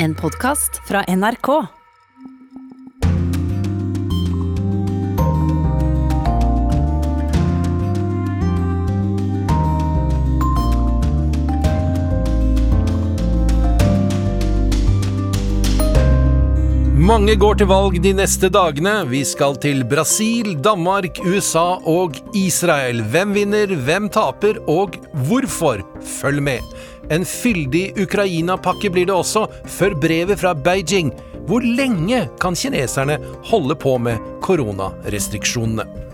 En podkast fra NRK. Mange går til valg de neste dagene. Vi skal til Brasil, Danmark, USA og Israel. Hvem vinner, hvem taper, og hvorfor? Følg med. En fyldig Ukraina-pakke blir det også, før brevet fra Beijing. Hvor lenge kan kineserne holde på med koronarestriksjonene?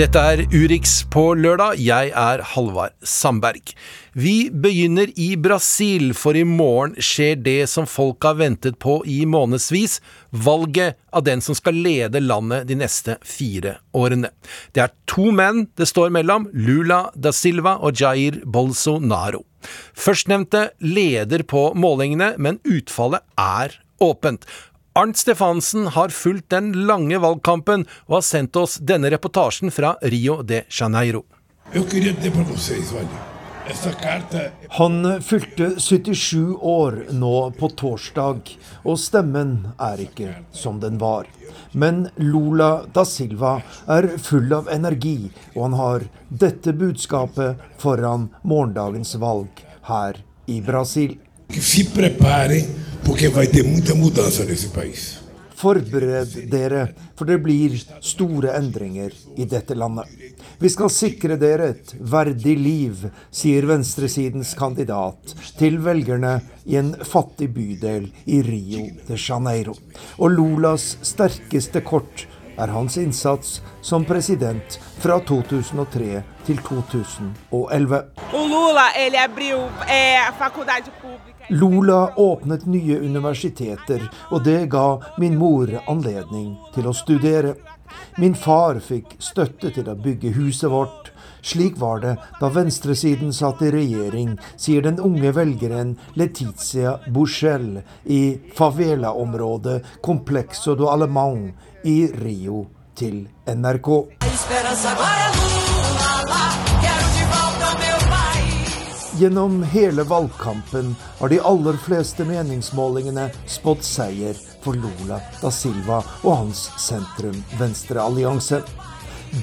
Dette er Urix på lørdag. Jeg er Halvard Sandberg. Vi begynner i Brasil, for i morgen skjer det som folk har ventet på i månedsvis. Valget av den som skal lede landet de neste fire årene. Det er to menn det står mellom, Lula da Silva og Jair Bolsonaro. Førstnevnte leder på målingene, men utfallet er åpent. Arnt Stefansen har fulgt den lange valgkampen og har sendt oss denne reportasjen fra Rio de Janeiro. Han fylte 77 år nå på torsdag, og stemmen er ikke som den var. Men Lula da Silva er full av energi, og han har dette budskapet foran morgendagens valg her i Brasil. Se preparem, porque vai ter muita mudança nesse país. Forbered dere, for det blir store endringer i dette landet. Vi skal sikre dere et verdig liv, sier venstresidens kandidat til velgerne i en fattig bydel i Rio de Janeiro. Og Lulas sterkeste kort er hans innsats som president fra 2003 til 2011. O Lula, ele abriu eh, a faculdade pública. Lula åpnet nye universiteter, og det ga min mor anledning til å studere. Min far fikk støtte til å bygge huset vårt. Slik var det da venstresiden satt i regjering, sier den unge velgeren Letizia Bushell i favela-området Complexo do Alemang i Rio til NRK. Gjennom hele valgkampen har de aller fleste meningsmålingene spådd seier for Lula da Silva og hans sentrum-venstre-allianse.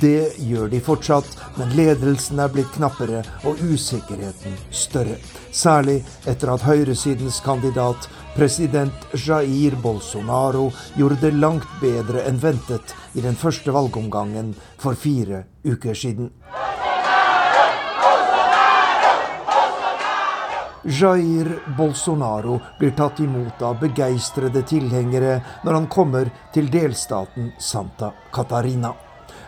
Det gjør de fortsatt, men ledelsen er blitt knappere og usikkerheten større. Særlig etter at høyresidens kandidat, president Jair Bolsonaro, gjorde det langt bedre enn ventet i den første valgomgangen for fire uker siden. Jair Bolsonaro blir tatt imot av begeistrede tilhengere når han kommer til delstaten Santa Catarina.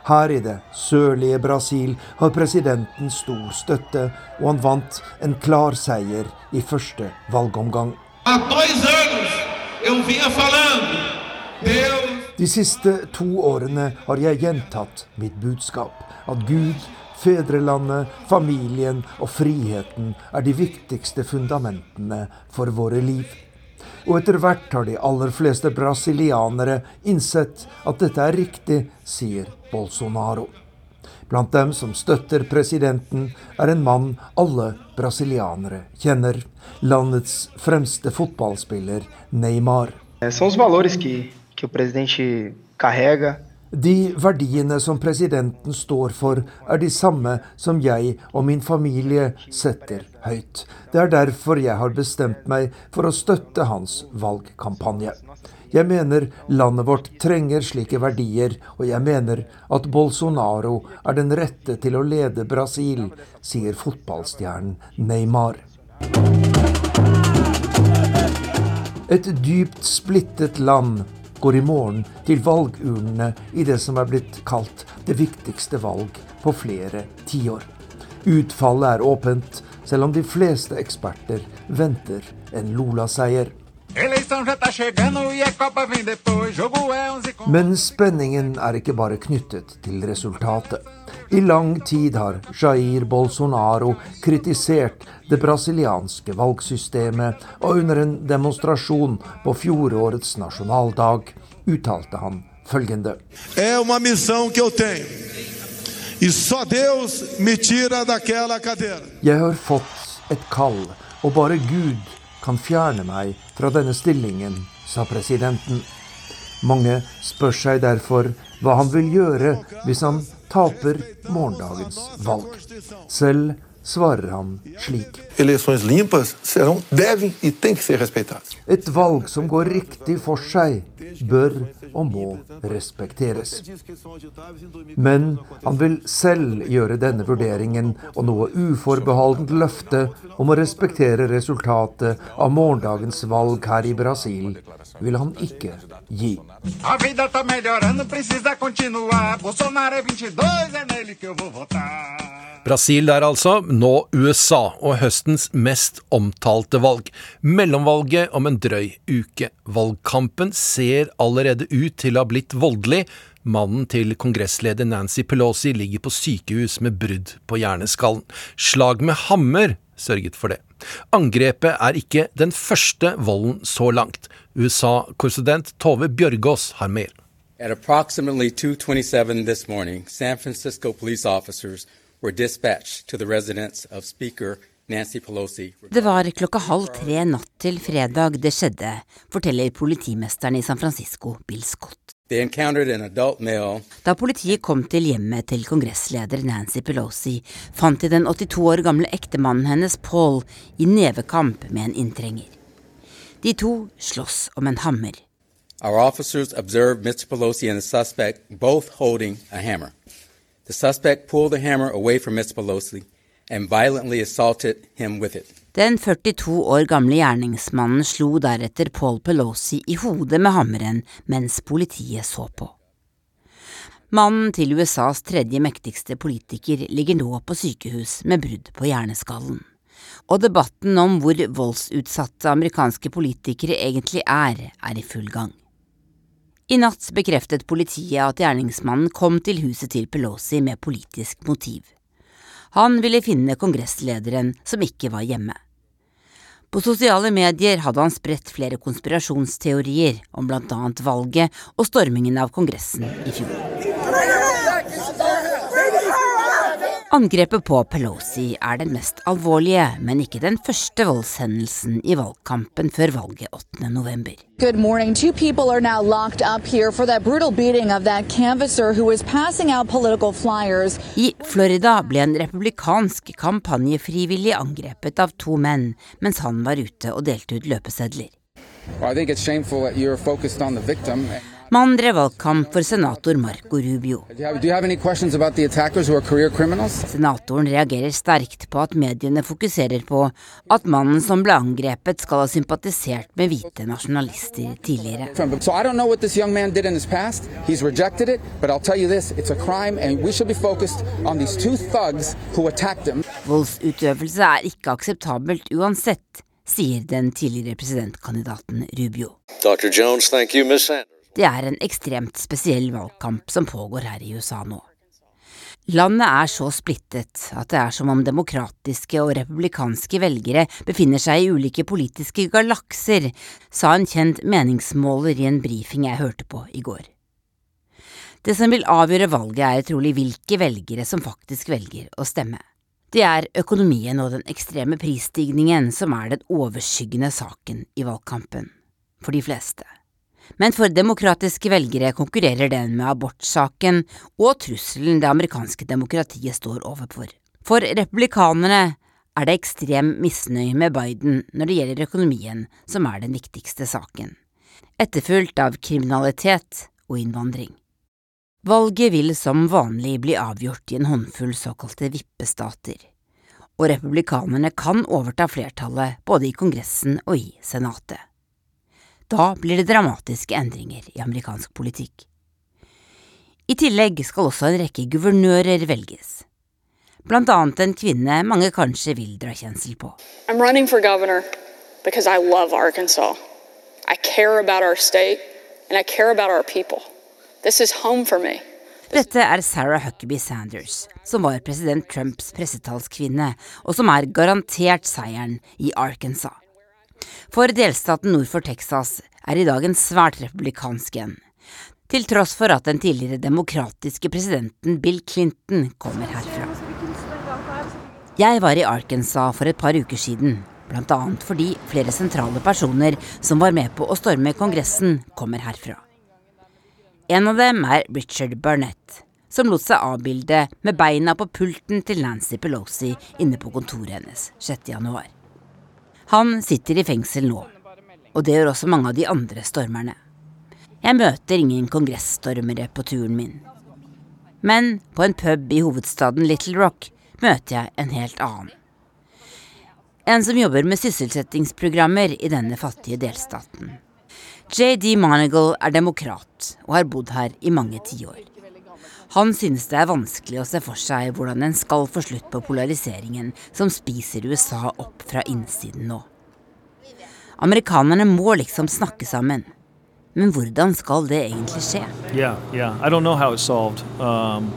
Her i det sørlige Brasil har presidenten stor støtte, og han vant en klar seier i første valgomgang. De siste to årene har jeg gjentatt mitt budskap. At Gud Fedrelandet, familien og friheten er de viktigste fundamentene for våre liv. Og etter hvert har de aller fleste brasilianere innsett at dette er riktig, sier Bolsonaro. Blant dem som støtter presidenten, er en mann alle brasilianere kjenner. Landets fremste fotballspiller, Neymar. Det er valores que, que o presidente carrega de verdiene som presidenten står for, er de samme som jeg og min familie setter høyt. Det er derfor jeg har bestemt meg for å støtte hans valgkampanje. Jeg mener landet vårt trenger slike verdier, og jeg mener at Bolsonaro er den rette til å lede Brasil, sier fotballstjernen Neymar. Et dypt splittet land går i morgen til valgurnene i det som er blitt kalt det viktigste valg på flere tiår. Utfallet er åpent, selv om de fleste eksperter venter en Lula-seier. Men spenningen er ikke bare knyttet til resultatet. I lang tid har Jair Bolsonaro kritisert det brasilianske valgsystemet, og under en demonstrasjon på fjorårets nasjonaldag uttalte han følgende. É uma missão que eu tenho. E só Deus me tira daquela cadeira. Jeg har fått et kall, og bare Gud kan fjerne meg fra denne stillingen, sa presidenten. Mange spør seg derfor hva han vil gjøre hvis han taper morgendagens valg. Selv svarer han slik. Eleições limpas serão, devem e têm que ser respeitadas. Et valg som går riktig for seg, bør og må respekteres. Men han vil selv gjøre denne vurderingen, og noe uforbeholdent løfte om å respektere resultatet av morgendagens valg her i Brasil vil han ikke gi. A vida tá melhorando, precisa continuar. Bolsonaro é 22, é nele que eu vou votar. Brasil der altså, nå USA og høstens mest omtalte valg. Mellomvalget om en drøy uke. Valgkampen ser allerede ut til å ha blitt voldelig. Mannen til kongressleder Nancy Pelosi ligger på sykehus med brudd på hjerneskallen. Slag med hammer sørget for det. Angrepet er ikke den første volden så langt. USA-korrespondent Tove Bjørgaas har mer. At approximately 2:27 this morning, San Francisco police officers were dispatched to the residence of Speaker Nancy Pelosi. Det var klokka halv tre natt til fredag det skjedde, forteller politimesteren i San Francisco, Bill Scott. Da politiet kom til hjemmet til kongressleder Nancy Pelosi, fant de den 82 år gamle ektemannen hennes Paul i nevekamp med en inntrenger. De to slåss om en hammer. Our officers observed Mr. Pelosi and the suspect both holding a hammer. The suspect pulled the hammer away from Mr. Pelosi and violently assaulted him with it. Den 42 år gamle gjerningsmannen slo deretter Paul Pelosi i hodet med hammeren mens politiet så på. Mannen til USAs tredje mektigste politiker ligger nå på sykehus med brudd på hjerneskallen. Og debatten om hvor voldsutsatte amerikanske politikere egentlig er, er i full gang. I natt bekreftet politiet at gjerningsmannen kom til huset til Pelosi med politisk motiv. Han ville finne kongresslederen som ikke var hjemme. På sosiale medier hadde han spredt flere konspirasjonsteorier om annet valget og stormingen av Kongressen i fjor. Angrepet på Pelosi er den mest alvorlige, men ikke den første voldshendelsen i valgkampen før valget 8. november. Good morning. Two people are now locked up here for that brutal beating of that canvasser who was passing out political flyers. I Florida ble en republikansk kampanjefrivillig angrepet av to menn mens han var ute og delte ut løpesedler. Well, I think it's shameful that you're focused on the victim. Mannen drev valgkamp for senator Marco Rubio. Senatoren reagerer sterkt på at mediene fokuserer på at mannen som ble angrepet skal ha sympatisert med hvite nasjonalister tidligere. So I don't know what this young man did in his past. He's rejected it, but I'll tell you this, it's a crime and we should be focused on these two thugs who attacked him. Voldsutøvelse er ikke akseptabelt uansett, sier den tidligere presidentkandidaten Rubio. Dr. Jones, thank you, Ms. Sanders. Det er en ekstremt spesiell valgkamp som pågår her i USA nå. Landet er så splittet at det er som om demokratiske og republikanske velgere befinner seg i ulike politiske galakser, sa en kjent meningsmåler i en brifing jeg hørte på i går. Det som vil avgjøre valget er trolig hvilke velgere som faktisk velger å stemme. Det er økonomien og den ekstreme prisstigningen som er den overskyggende saken i valgkampen, for de fleste men for demokratiske velgere konkurrerer den med abortsaken og trusselen det amerikanske demokratiet står overfor. For republikanerne er det ekstrem misnøye med Biden når det gjelder økonomien, som er den viktigste saken, etterfulgt av kriminalitet og innvandring. Valget vil som vanlig bli avgjort i en håndfull såkalte vippestater, og republikanerne kan overta flertallet både i Kongressen og i Senatet. Da blir det dramatiske endringer i amerikansk politikk. I tillegg skal også en rekke guvernører velges. Blant annet en kvinne mange kanskje vil dra kjensel på. I'm running for governor because I love Arkansas. I care about our state and I care about our people. This is home for me. Dette er Sarah Huckabee Sanders, som var president Trumps pressetalskvinne, og som er garantert seieren i Arkansas. For delstaten nord for Texas er i dag en svært republikansk en, til tross for at den tidligere demokratiske presidenten Bill Clinton kommer herfra. Jeg var i Arkansas for et par uker siden, annet fordi flere sentrale personer som var med på å storme Kongressen, kommer herfra. En av dem er Richard Barnett, som lot seg avbilde med beina på pulten til Nancy Pelosi inne på kontoret hennes 6.1. Han sitter i fengsel nå, og det gjør også mange av de andre stormerne. Jeg møter ingen kongressstormere på turen min. Men på en pub i hovedstaden Little Rock møter jeg en helt annen. En som jobber med sysselsettingsprogrammer i denne fattige delstaten. JD Monagle er demokrat og har bodd her i mange tiår. Han synes det er vanskelig å se for seg hvordan en skal få slutt på polariseringen som spiser USA opp fra innsiden nå. Amerikanerne må liksom snakke sammen. Men hvordan skal det egentlig skje? Yeah, yeah. I don't know how it's solved. Um,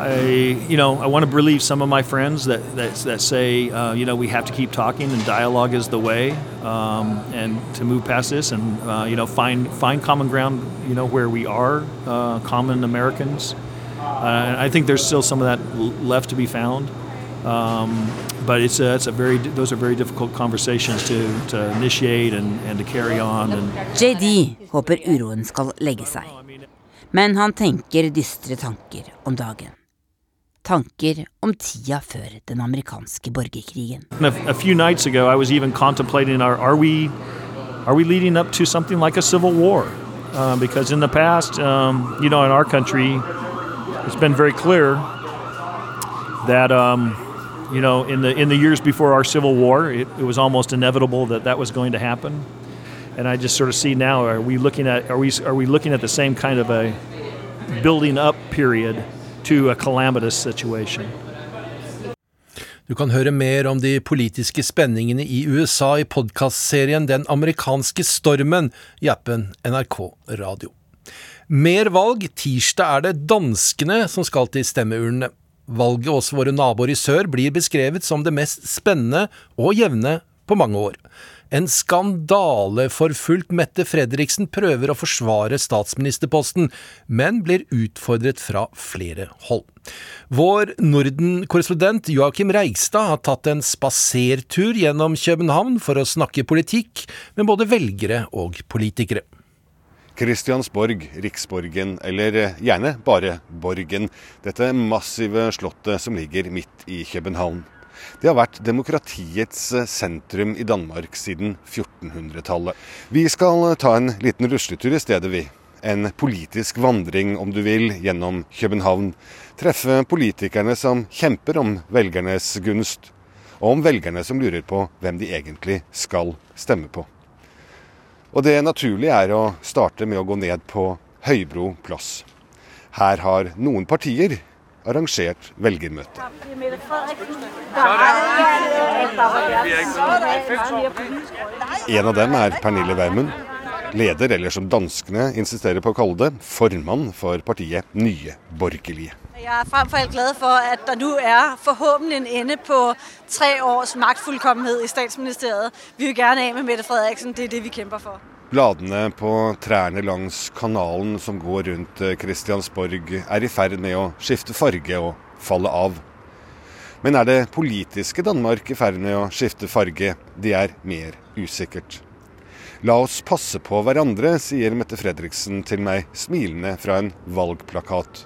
I, you know, I want to relieve some of my friends that that, that say, uh, you know, we have to keep talking and dialogue is the way, um, and to move past this and uh, you know find find common ground, you know, where we are uh, common Americans. Uh, I think there's still some of that left to be found. Um, but it's a, it's a very those are very difficult conversations to, to initiate and, and to carry on. And JD håper uroen skal legge seg, men han tenker dystre tanker om dagen. Tanker om tida før den amerikanske borgerkrigen. a, few nights ago, I was even contemplating: are, are we are we leading up to something like a civil war? Uh, because in the past, um, you know, in our country, it's been very clear that. Um, you know, in the in the years before our Civil War, it, it was almost inevitable that that was going to happen. And I just sort of see now: are we looking at are we are we looking at the same kind of a building up period to a calamitous situation? Du kan høre mer om de politiske spenningene i USA i podkastserien Den amerikanske stormen i appen NRK Radio. Mer valg. Tirsdag er det danskene som skal til stemmeurnene. Valget hos våre naboer i sør blir beskrevet som det mest spennende og jevne på mange år. En skandaleforfulgt Mette Fredriksen prøver å forsvare statsministerposten, men blir utfordret fra flere hold. Vår Norden-korrespondent Joakim Reigstad har tatt en spasertur gjennom København for å snakke politikk med både velgere og politikere. Kristiansborg, Riksborgen, eller gjerne bare Borgen. Dette massive slottet som ligger midt i København. Det har vært demokratiets sentrum i Danmark siden 1400-tallet. Vi skal ta en liten rusletur i stedet, vi. En politisk vandring, om du vil, gjennom København. Treffe politikerne som kjemper om velgernes gunst, og om velgerne som lurer på hvem de egentlig skal stemme på. Og det naturlige er å starte med å gå ned på Høybro plass. Her har noen partier arrangert velgermøte. En av dem er Pernille Wermund, leder, eller som danskene insisterer på å kalle det, formann for partiet Nye Borgerlige. Jeg er fremfor alt glad for at det nå er forhåpentlig en ende på tre års maktfullkommenhet i statsministeriet. Vi vil gjerne av med Mette Frederiksen, det er det vi kjemper for. Bladene på trærne langs kanalen som går rundt Kristiansborg er i ferd med å skifte farge og falle av. Men er det politiske Danmark i ferd med å skifte farge? Det er mer usikkert. La oss passe på hverandre, sier Mette Fredriksen til meg smilende fra en valgplakat.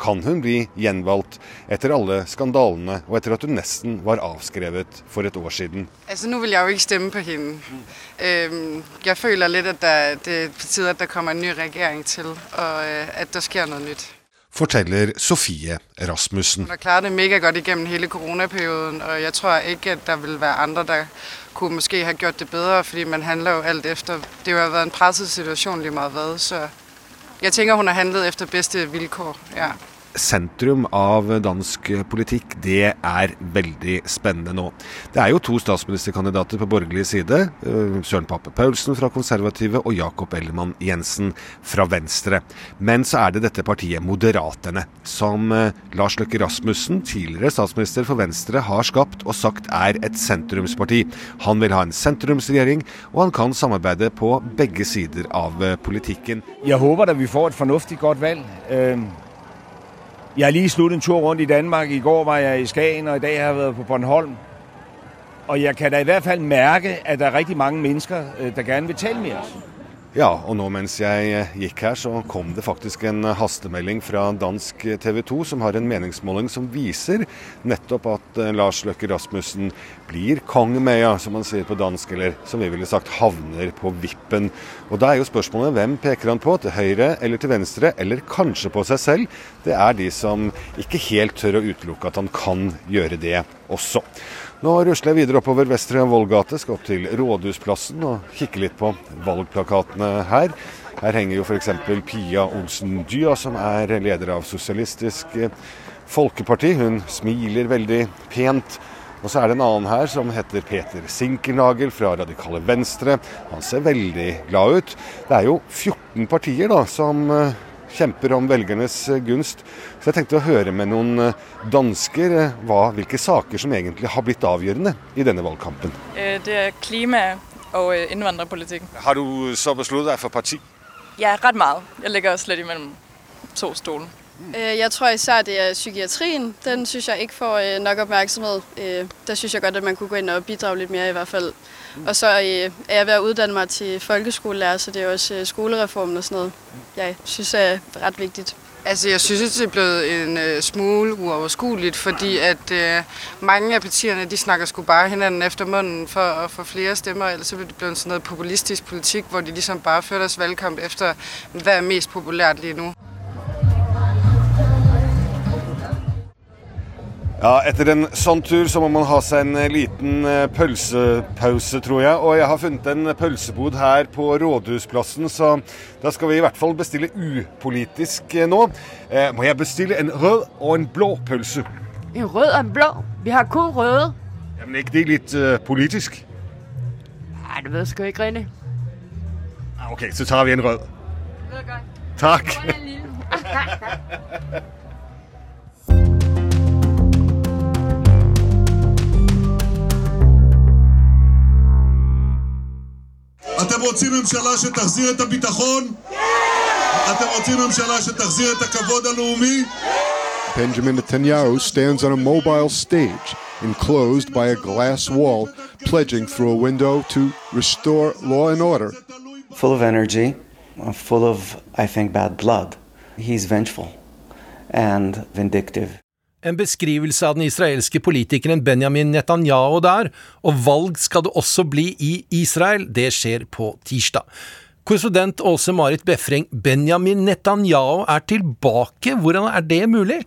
Kan hun bli gjenvalgt etter alle skandalene og etter at hun nesten var avskrevet for et år siden? Altså, Nå vil jeg jo ikke stemme på henne. Jeg føler litt at det er på tide at det kommer en ny regjering til, og øh, at det skjer noe nytt. Forteller Sofie Rasmussen. Hun har klart det megagodt gjennom hele koronaperioden, og jeg tror ikke at det vil være andre der kunne måske ha gjort det bedre, fordi man handler jo alt efter. Det har vært en presset situasjon lige meget hvad, så jeg tenker hun har handlet efter beste vilkår. ja sentrum av dansk politikk, det er veldig spennende nå. Det er jo to statsministerkandidater på borgerlig side. Eh, Søren Pape Paulsen fra Konservative og Jakob Ellemann Jensen fra Venstre. Men så er det dette partiet Moderaterne, som eh, Lars Løkke Rasmussen, tidligere statsminister for Venstre, har skapt og sagt er et sentrumsparti. Han vil ha en sentrumsregjering, og han kan samarbeide på begge sider av eh, politikken. Jeg håper da vi får et fornuftig godt valg. Jeg har lige sluttet en tur rundt i Danmark. I går var jeg i Skagen, og i dag har jeg været på Bornholm. Og jeg kan da i hvert fall mærke, at der er riktig mange mennesker øh, der gerne vil tale med oss. Ja, og nå mens jeg eh, gikk her, så kom det faktisk en hastemelding fra dansk TV 2 som har en meningsmåling som viser nettopp at eh, Lars Løkke Rasmussen blir kongemeia, som man sier på dansk, eller som vi ville sagt havner på vippen. Og da er jo spørsmålet hvem peker han på? Til høyre eller til venstre, eller kanskje på seg selv? Det er de som ikke helt tør å utelukke at han kan gjøre det også. Nå rusler jeg videre oppover Vestre Vollgate, skal opp til Rådhusplassen og kikke litt på valgplakatene her. Her henger jo f.eks. Pia Olsen Dya, som er leder av Sosialistisk Folkeparti. Hun smiler veldig pent. Og så er det en annen her som heter Peter Sinkernagel fra Radikale Venstre. Han ser veldig glad ut. Det er jo 14 partier da som kjemper om velgernes eh, gunst. Så jeg tenkte å høre med noen eh, dansker eh, hva, hvilke saker som egentlig har blitt avgjørende i denne valgkampen. Det er klima og innvandrerpolitikk. Har du så besluttet deg for parti? Ja, rett mye. Jeg ligger litt imellom to stoler. Jeg tror især det er psykiatrien. Den syns jeg ikke får nok oppmerksomhet. Der syns jeg godt at man kunne gå inn og bidra litt mer, i hvert fall. Og så er jeg ved å utdanne meg til folkeskolelærer, så det er også skolereformen og sånn noe jeg synes er rett viktig. Altså, jeg synes det er blevet en uh, smule uoverskueligt, fordi at uh, mange av partiene de snakker sgu bare hinanden efter munnen for å få flere stemmer, ellers så blir det blevet sådan noget populistisk politikk hvor de ligesom bare fører deres valgkamp efter, hva er mest populært lige nu. Ja, etter en sånn tur så må man ha seg en eh, liten eh, pølsepause, tror jeg. Og jeg har funnet en pølsebod her på Rådhusplassen, så da skal vi i hvert fall bestille upolitisk eh, nå. Eh, må jeg bestille en rød og en blå pølse? En rød og en blå? Vi har kun røde. Ja, men ikke det litt uh, politisk? Nei, det vet jeg sgu ikke riktig. Ok, så tar vi en rød. Det er godt. Takk. אתם רוצים ממשלה שתחזיר את הביטחון? אתם רוצים ממשלה שתחזיר את הכבוד הלאומי? Benjamin Netanyahu stands on a mobile stage, enclosed by a glass wall, pledging through a window to restore law and order. Full of energy, uh, full of, I think, bad blood. He's vengeful and vindictive. En beskrivelse av den israelske politikeren Benjamin Netanyahu der, og valg skal det også bli i Israel. Det skjer på tirsdag. Korrespondent Åse Marit Befring, Benjamin Netanyahu er tilbake. Hvordan er det mulig?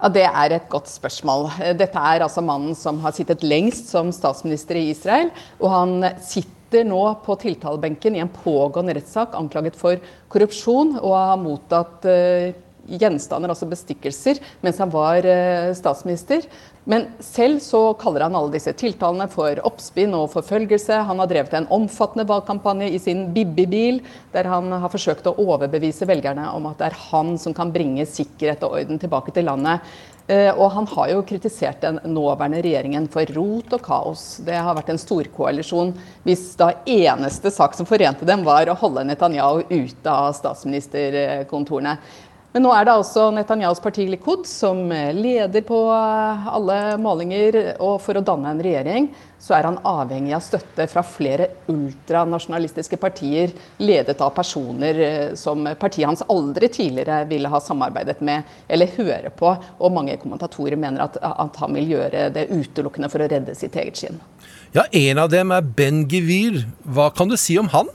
Ja, Det er et godt spørsmål. Dette er altså mannen som har sittet lengst som statsminister i Israel. Og han sitter nå på tiltalebenken i en pågående rettssak anklaget for korrupsjon og har mottatt uh, gjenstander, altså bestikkelser, mens han var eh, statsminister. Men selv så kaller han alle disse tiltalene for oppspinn og forfølgelse. Han har drevet en omfattende valgkampanje i sin Bibbi-bil, der han har forsøkt å overbevise velgerne om at det er han som kan bringe sikkerhet og orden tilbake til landet. Eh, og han har jo kritisert den nåværende regjeringen for rot og kaos. Det har vært en storkoalisjon hvis da eneste sak som forente dem, var å holde Netanyahu ute av statsministerkontorene. Men nå er det altså Netanyahus parti Likud som leder på alle målinger. Og for å danne en regjering så er han avhengig av støtte fra flere ultranasjonalistiske partier, ledet av personer eh, som partiet hans aldri tidligere ville ha samarbeidet med eller høre på. Og mange kommentatorer mener at, at han vil gjøre det utelukkende for å redde sitt eget skinn. Ja, en av dem er Ben Gevir. Hva kan du si om han?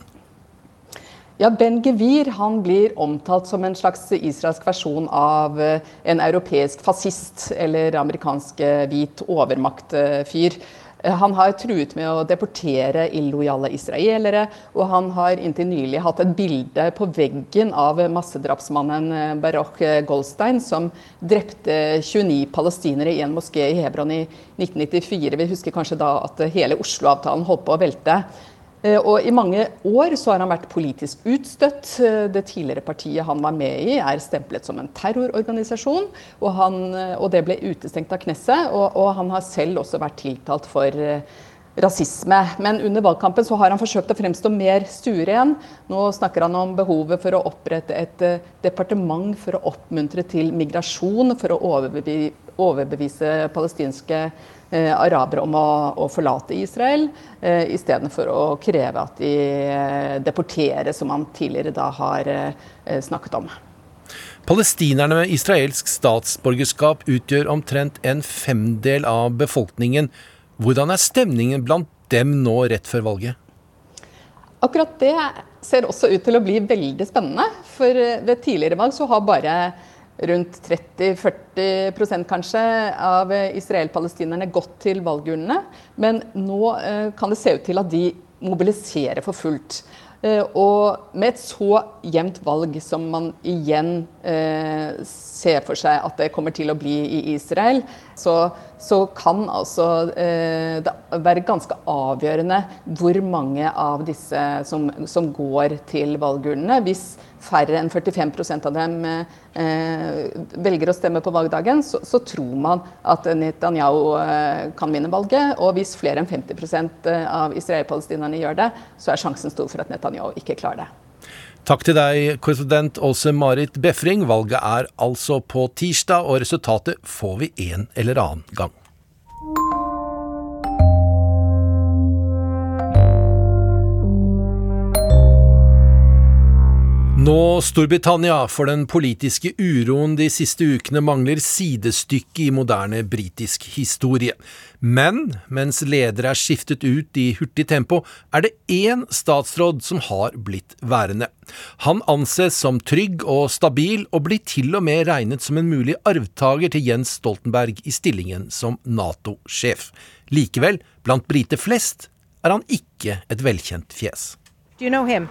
Ja, Ben Gevir han blir omtalt som en slags israelsk versjon av eh, en europeisk fascist eller amerikansk eh, hvit overmaktfyr. Eh, han har truet med å deportere illojale israelere, og han har inntil nylig hatt et bilde på veggen av massedrapsmannen Baroch Goldstein, som drepte 29 palestinere i en moské i Hebron i 1994. Vi husker kanskje da at hele Oslo-avtalen holdt på å velte. Eh, og I mange år så har han vært politisk utstøtt. Eh, det tidligere partiet han var med i, er stemplet som en terrororganisasjon. Og, han, eh, og det ble utestengt av Knesset. Og, og, han har selv også vært tiltalt for rasisme. Men under valgkampen så har han forsøkt å fremstå mer stueren. Nå snakker han om behovet for å opprette et departement for å oppmuntre til migrasjon, for å overbevise, palestinske arabere om å, å forlate Israel, eh, istedenfor å kreve at de eh, deporteres, som man tidligere da har eh, snakket om. Palestinerne med israelsk statsborgerskap utgjør omtrent en femdel av befolkningen. Hvordan er stemningen blant dem nå rett før valget? Akkurat det ser også ut til å bli veldig spennende. For eh, ved tidligere valg så har bare rundt 30-40% kanskje av israelpalestinerne israel-palestinerne gått til valgurnene. Men nå eh, kan det se ut til at de mobiliserer for fullt. Eh, og med et så jevnt valg som man igjen eh, ser for seg at det kommer til å bli i Israel, så, så kan altså eh, det være ganske avgjørende hvor mange av disse som, som går til valgurnene. Hvis færre enn 45% av dem eh, velger å stemme på valgdagen, så, så, tror man at Netanyahu eh, kan vinne valget. Og hvis flere enn 50 eh, av israelpalestinerne gjør det, så er sjansen stor for at Netanyahu ikke klarer det. Takk til deg, korrespondent Åse Marit Befring. Valget er altså på tirsdag, og resultatet får vi en eller annen gang. Nå Storbritannia, for den politiske uroen de siste ukene mangler sidestykke i moderne britisk historie. Men mens ledere er skiftet ut i hurtig tempo, er det én statsråd som har blitt værende. Han anses som trygg og stabil, og blir til og med regnet som en mulig arvtaker til Jens Stoltenberg i stillingen som Nato-sjef. Likevel, blant briter flest, er han ikke et velkjent fjes. Do you know him?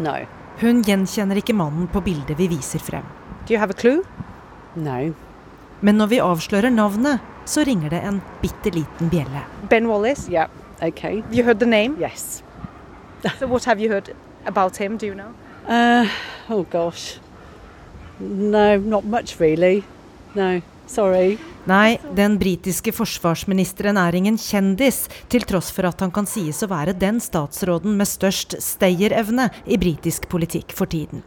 No. Hun gjenkjenner ikke mannen på bildet vi viser frem. Do you have a clue? No. Men når vi avslører navnet, så ringer det en bitte liten bjelle. Ben Wallace? Yeah, okay. Have you heard the name? Yes. so what have you heard about him, do you know? Uh, oh gosh. No, not much really. No. Sorry. Nei, den britiske forsvarsministeren er ingen kjendis, til tross for at han kan sies å være den statsråden med størst stayerevne i britisk politikk for tiden.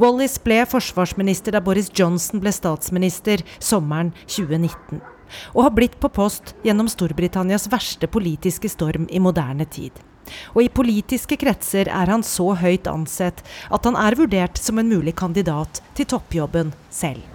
Wallis ble forsvarsminister da Boris Johnson ble statsminister sommeren 2019, og har blitt på post gjennom Storbritannias verste politiske storm i moderne tid. Og i politiske kretser er han så høyt ansett at han er vurdert som en mulig kandidat til toppjobben selv.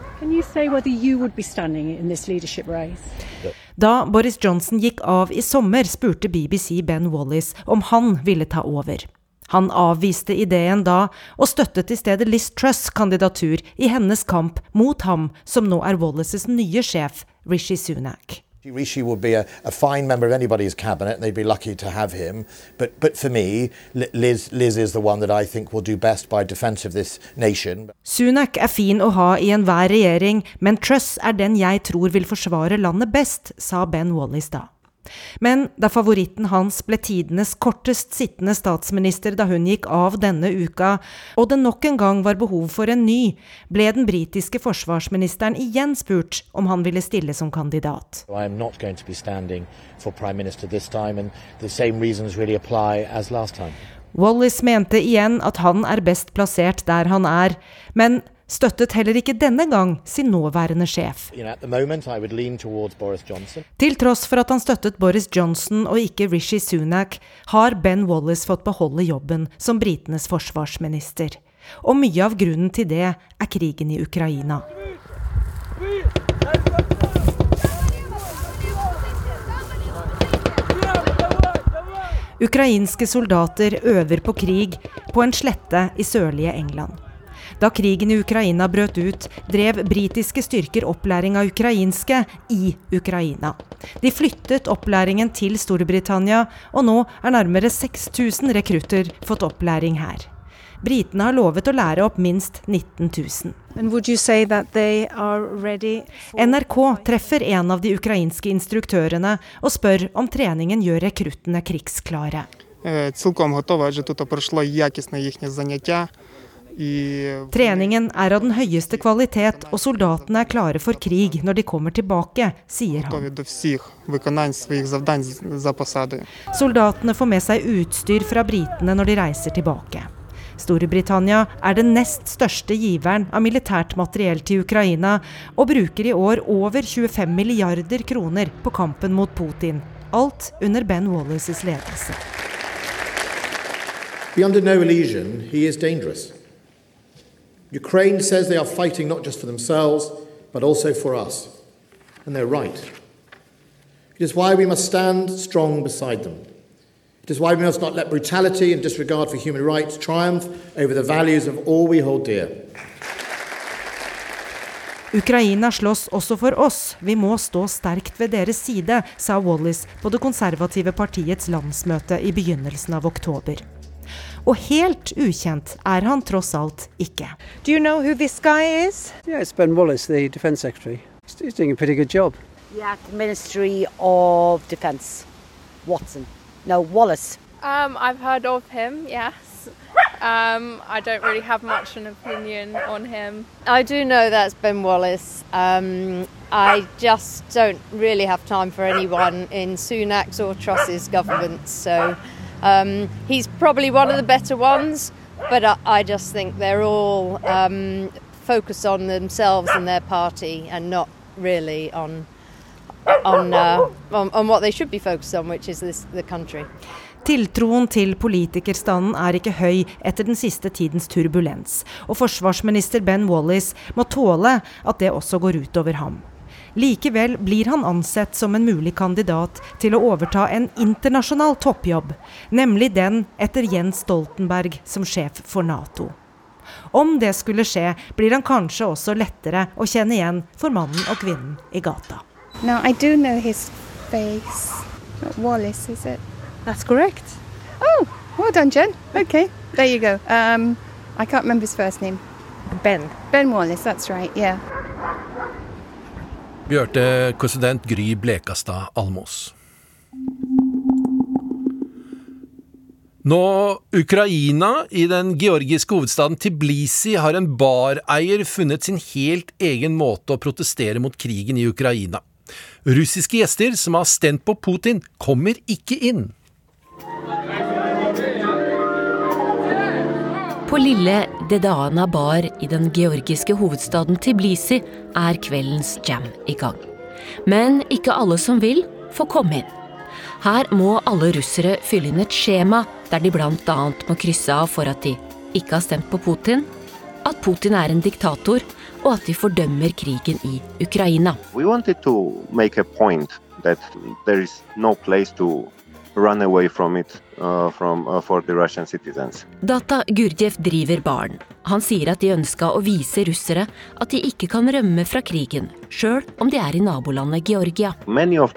Da Boris Johnson gikk av i sommer, spurte BBC Ben Wallis om han ville ta over. Han avviste ideen da, og støttet i stedet Liz Truss' kandidatur i hennes kamp mot ham som nå er Wallis' nye sjef, Rishi Sunak. Rishi would be a, a, fine member of anybody's cabinet, and they'd be lucky to have him. But, but for me, Liz, Liz is the one that I think will do best by defense of this nation. Sunak er fin å ha i enhver regjering, men Truss er den jeg tror vil forsvare landet best, sa Ben Wallis da. Men da favoritten hans ble tidenes kortest sittende statsminister da hun gikk av denne uka, og det nok en gang var behov for en ny, ble den britiske forsvarsministeren igjen spurt om han ville stille som kandidat. Wallis mente igjen at han er best plassert der han er, men støttet heller ikke denne gang sin nåværende sjef. Til tross for at han støttet Boris Johnson og ikke Rishi Sunak, har Ben Wallace fått beholde jobben som britenes forsvarsminister. Og mye av grunnen til det er krigen i Ukraina. Ukrainske soldater øver på krig på en slette i sørlige England. Da krigen i Ukraina brøt ut, drev britiske styrker opplæring av ukrainske i Ukraina. De flyttet opplæringen til Storbritannia, og nå er nærmere 6000 rekrutter fått opplæring her. Britene har lovet å lære opp minst 19 000. NRK treffer en av de ukrainske instruktørene og spør om treningen gjør rekruttene krigsklare. Цілком готова, адже тут пройшло якісне їхнє заняття. Treningen er av den høyeste kvalitet, og soldatene er klare for krig når de kommer tilbake, sier han. Soldatene får med seg utstyr fra britene når de reiser tilbake. Storbritannia er den nest største giveren av militært materiell til Ukraina, og bruker i år over 25 milliarder kroner på kampen mot Putin. Alt under Ben Wallaces ledelse. Be under no illusion, he is dangerous. Ukraine says they are fighting not just for themselves, but also for us. And they're right. It is why we must stand strong beside them. It is why we must not let brutality and disregard for human rights triumph over the values of all we hold dear. Ukraina slåss også for oss, vi må stå sterkt ved deres side, sa Wallis på det konservative partiets landsmøte i begynnelsen av oktober. Og helt ukjent er han tross alt ikke. Do you know who this guy is? Yeah, it's Ben Wallace, the Defence Secretary. He's, he's doing a pretty good job. Yeah, the Ministry of Defence. Watson. No, Wallace. Um, I've heard of him, yes. Um, I don't really have much of an opinion on him. I do know that's Ben Wallace. Um, I just don't really have time for anyone in Sunak's or Truss's government, so um, he's probably one of the better ones, but I, I just think they're all um, focused on themselves and their party and not really on on, uh, on, on what they should be focused on, which is this, the country. Tiltroen til politikerstanden er ikke høy etter den siste tidens turbulens, og forsvarsminister Ben Wallis må tåle at det også går utover ham. Likevel blir han ansett som en mulig kandidat til å overta en internasjonal toppjobb, nemlig den etter Jens Stoltenberg som sjef for Nato. Om det skulle skje, blir han kanskje også lettere å kjenne igjen for mannen og kvinnen i gata. No, I do know his face. Wallace, is it? That's correct. Oh, well done, Jen. Okay, there you go. Um, I can't remember his first name. Ben. Ben Wallace, that's right, yeah. Vi hørte korrespondent Gry Blekastad Almås. Nå Ukraina, i den georgiske hovedstaden Tiblisi, har en bareier funnet sin helt egen måte å protestere mot krigen i Ukraina. Russiske gjester som har stemt på Putin, kommer ikke inn. På lille Dedana bar i den georgiske hovedstaden Tiblisi er kveldens jam i gang. Men ikke alle som vil, får komme inn. Her må alle russere fylle inn et skjema der de bl.a. må krysse av for at de ikke har stemt på Putin, at Putin er en diktator, og at de fordømmer krigen i Ukraina. We wanted to make a point that there is no place to run away from it uh, from, uh. Data Gurdjev driver baren. Han sier at de ønska å vise russere at de ikke kan rømme fra krigen, sjøl om de er i nabolandet Georgia.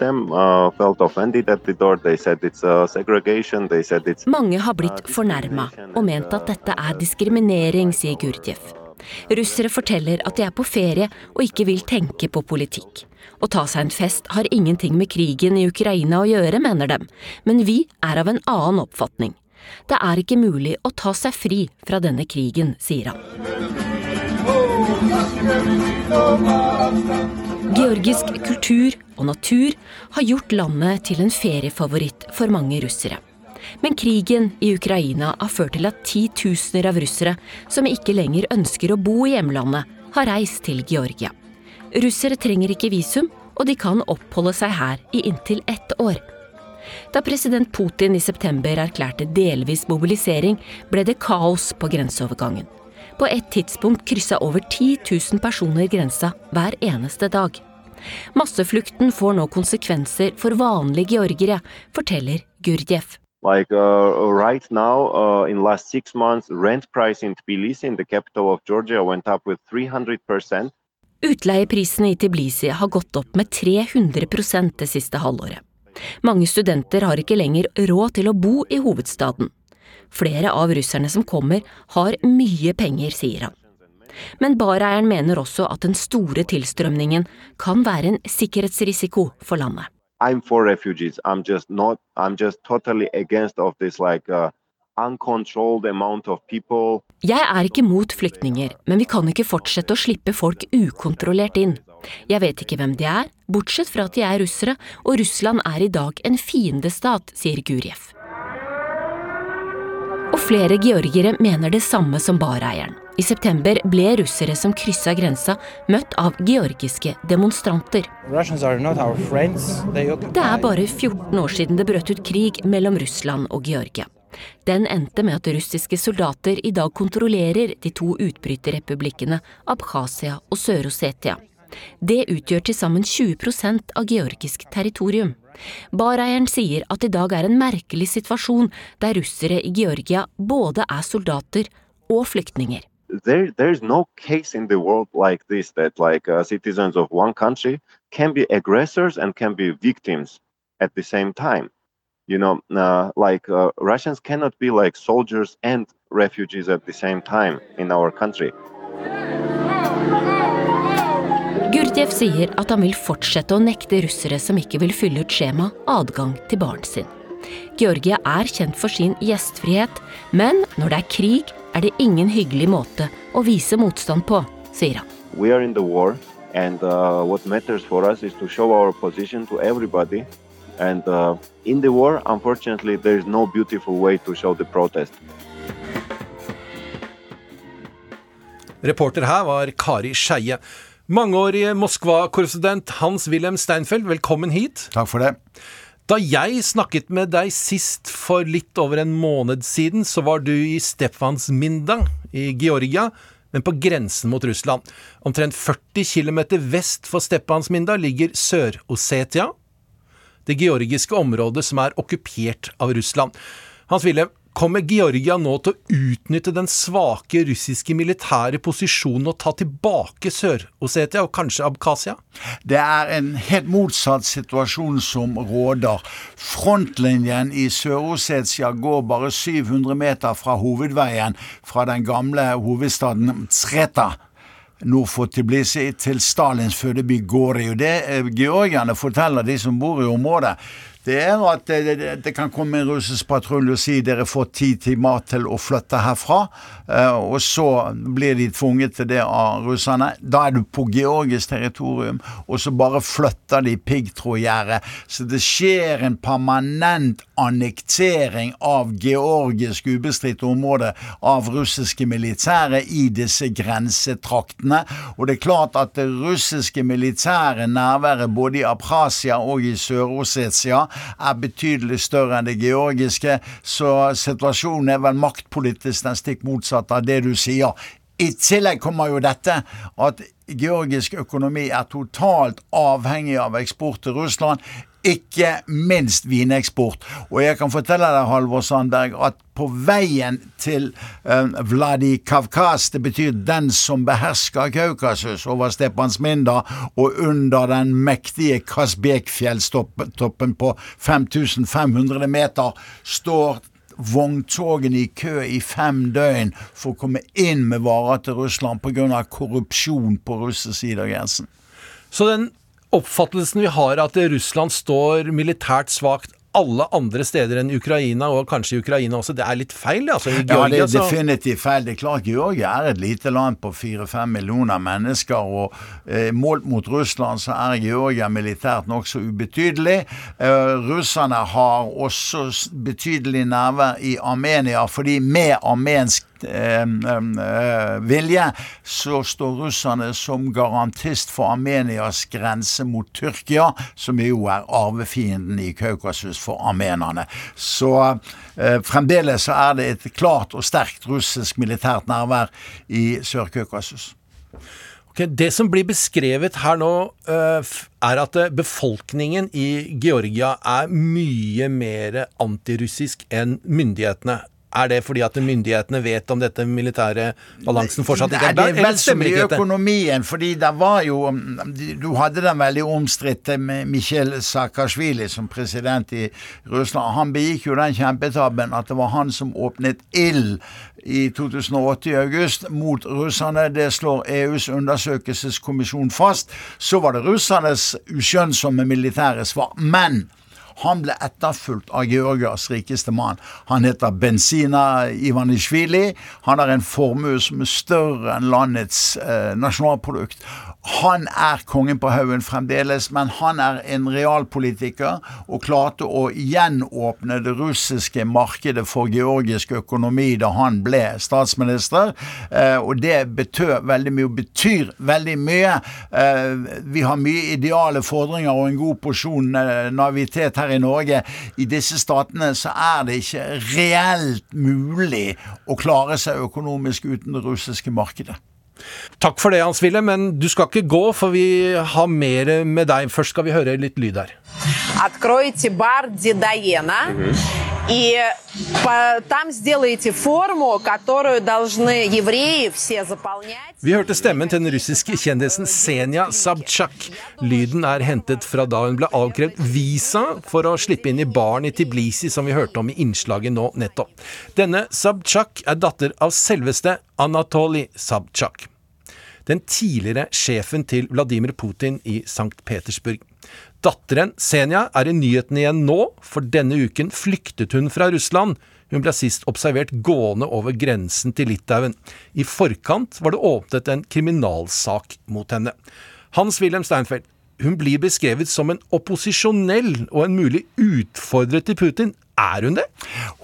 Them uh, felt offended at the door. They said it's segregation. They said it's Mange har blitt fornærma og ment at dette er diskriminering, sier Gurdjev. Russere forteller at de er på ferie og ikke vil tenke på politikk. Å ta seg en fest har ingenting med krigen i Ukraina å gjøre, mener dem, men vi er av en annen oppfatning. Det er ikke mulig å ta seg fri fra denne krigen, sier han. Georgisk kultur og natur har gjort landet til en feriefavoritt for mange russere. Men krigen i Ukraina har ført til at titusener av russere som ikke lenger ønsker å bo i hjemlandet, har reist til Georgia. Russere trenger ikke visum, og de kan oppholde seg her i inntil ett år. Da president Putin i september erklærte delvis mobilisering, ble det kaos på grenseovergangen. På et tidspunkt kryssa over 10 000 personer grensa hver eneste dag. Masseflukten får nå konsekvenser for vanlige georgere, forteller Gurdjev. Like uh, right now, uh, in last six months, rent price in Tbilisi, in the capital of Georgia, went up with 300 percent. Utleieprisene i Tbilisi har gått opp med 300 det siste halvåret. Mange studenter har ikke lenger råd til å bo i hovedstaden. Flere av russerne som kommer, har mye penger, sier han. Men bareieren mener også at den store tilstrømningen kan være en sikkerhetsrisiko for landet. I'm for refugees. I'm just not. I'm just totally against of this like uh, uncontrolled amount of people. Jeg er ikke mot flyktninger, men vi kan ikke fortsette å slippe folk ukontrollert inn. Jeg vet ikke hvem de er, bortsett fra at de er russere, og Russland er i dag en fiendestat, sier Gurjev. Og flere georgiere mener det samme som bareieren. I september ble russere som kryssa grensa, møtt av georgiske demonstranter. Det er bare 14 år siden det brøt ut krig mellom Russland og Georgia. Den endte med at russiske soldater i dag kontrollerer de to utbryterrepublikkene Abkhasia og Sør-Osetia. Det utgjør til sammen 20% av georgisk territorium. Bareieren sier at i dag er en merkelig situasjon der russere i Georgia både er soldater og flyktninger. There, there is no case in the world like this that like uh, citizens of one country can be aggressors and can be victims at the same time. You know, uh, like uh, Russians cannot be like soldiers and refugees at the same time in our country. Gurdjiev sier at han vil fortsette å nekte russere som ikke vil fylle ut skjema, adgang til baren sin. Georgia er kjent for sin gjestfrihet, men når det er krig, er det ingen hyggelig måte å vise motstand på, sier han. We are in the war, and uh, what matters for us is to show our position to everybody. And uh, in the war, unfortunately, there is no beautiful way to show the protest. Reporter her var Kari Skeie. Mangeårige Moskva-korrespondent Hans-Wilhelm Steinfeld, velkommen hit. Takk for det. Da jeg snakket med deg sist for litt over en måned siden, så var du i Stefansminda i Georgia, men på grensen mot Russland. Omtrent 40 km vest for Stepansminda ligger Sør-Osetia, det georgiske området som er okkupert av Russland. Hans Wilhelm, Kommer Georgia nå til å utnytte den svake russiske militære posisjonen og ta tilbake Sør-Osetia og kanskje Abkhasia? Det er en helt motsatt situasjon som råder. Frontlinjen i Sør-Osetia går bare 700 meter fra hovedveien fra den gamle hovedstaden Tsreta nord for Tbilisi til Stalins fødeby Gori. Og det georgierne forteller de som bor i området, det er at det, det, det, kan komme en russisk patrulje og si dere får tid til mat til å flytte herfra. Eh, og så blir de tvunget til det av russerne. Da er du på georgisk territorium, og så bare flytter de piggtrådgjerdet. Så det skjer en permanent annektering av georgisk ubestridt område av russiske militære i disse grensetraktene. Og det er klart at det russiske militære nærværet både i Aprasia og i Sør-Ossetia er betydelig større enn det georgiske, så situasjonen er vel maktpolitisk den stikk motsatte av det du sier. I tillegg kommer jo dette at georgisk økonomi er totalt avhengig av eksport til Russland. Ikke minst vineksport. Og jeg kan fortelle deg, Halvor Sandberg, at på veien til eh, Vladikavkaz, det betyr den som behersker Kaukasus over Stepansminda og under den mektige Kasbek-fjelltoppen på 5500 meter, står vogntogene i kø i fem døgn for å komme inn med varer til Russland pga. korrupsjon på russisk side av grensen. Så den oppfattelsen vi har at Russland står militært svakt alle andre steder enn Ukraina, og kanskje i Ukraina også, det er litt feil? Altså, i Georgia, ja, det er definitivt feil. Det er klart Georgia er et lite land på fire-fem millioner mennesker, og eh, målt mot Russland så er Georgia militært nokså ubetydelig. Eh, russerne har også betydelig nærvær i Armenia, fordi med armensk vilje, så står russerne som garantist for Armenias grense mot Tyrkia, som jo er arvefienden i Kaukasus for armenerne. Så eh, fremdeles så er det et klart og sterkt russisk militært nærvær i Sør-Kaukasus. Okay, det som blir beskrevet her nå, er at befolkningen i Georgia er mye mer antirussisk enn myndighetene. Er det fordi at myndighetene vet om dette militære balansen fortsatt ikke er der? Det er vel så mye økonomien, fordi det var jo Du hadde den veldig omstridte Mikhail Saakashvili som president i Russland. Han begikk jo den kjempetabben at det var han som åpnet ild i 2008 i august mot russerne. Det slår EUs undersøkelseskommisjon fast. Så var det russernes uskjønnsomme militære svar. Men Han ble etterfulgt av Georgias rikeste mann. Han heter Benzina Ivanishvili. Han har en formue som er større enn landets eh, nasjonalprodukt. Han er kongen på haugen fremdeles, men han er en realpolitiker og klarte å gjenåpne det russiske markedet for georgisk økonomi da han ble statsminister. Eh, og det betød veldig mye, og betyr veldig mye. Eh, vi har mye ideale fordringer og en god porsjon eh, naivitet her i Norge. I disse statene så er det ikke reelt mulig å klare seg økonomisk uten det russiske markedet. Takk for det, Hans Ville, men du skal ikke gå, for vi har mer med deg. Først skal vi høre litt lyd her. Откройте бар Дедоена и по- там сделаете форму, которую должны евреи все заполнять. Vi hørte stemmen til den russiske kjendisen Senja Sabchak. Lyden er hentet fra da hun ble avkrevd visa for å slippe inn i baren i Tiblisi, som vi hørte om i innslaget nå nettopp. Denne Sabchak er datter av selveste Anatolij Sabchak. Den tidligere sjefen til Vladimir Putin i St. Petersburg. Datteren Senja er i nyhetene igjen nå, for denne uken flyktet hun fra Russland. Hun ble sist observert gående over grensen til Litauen. I forkant var det åpnet en kriminalsak mot henne. Hans-Wilhelm Steinfeld, hun blir beskrevet som en opposisjonell og en mulig utfordrer til Putin. Er hun det?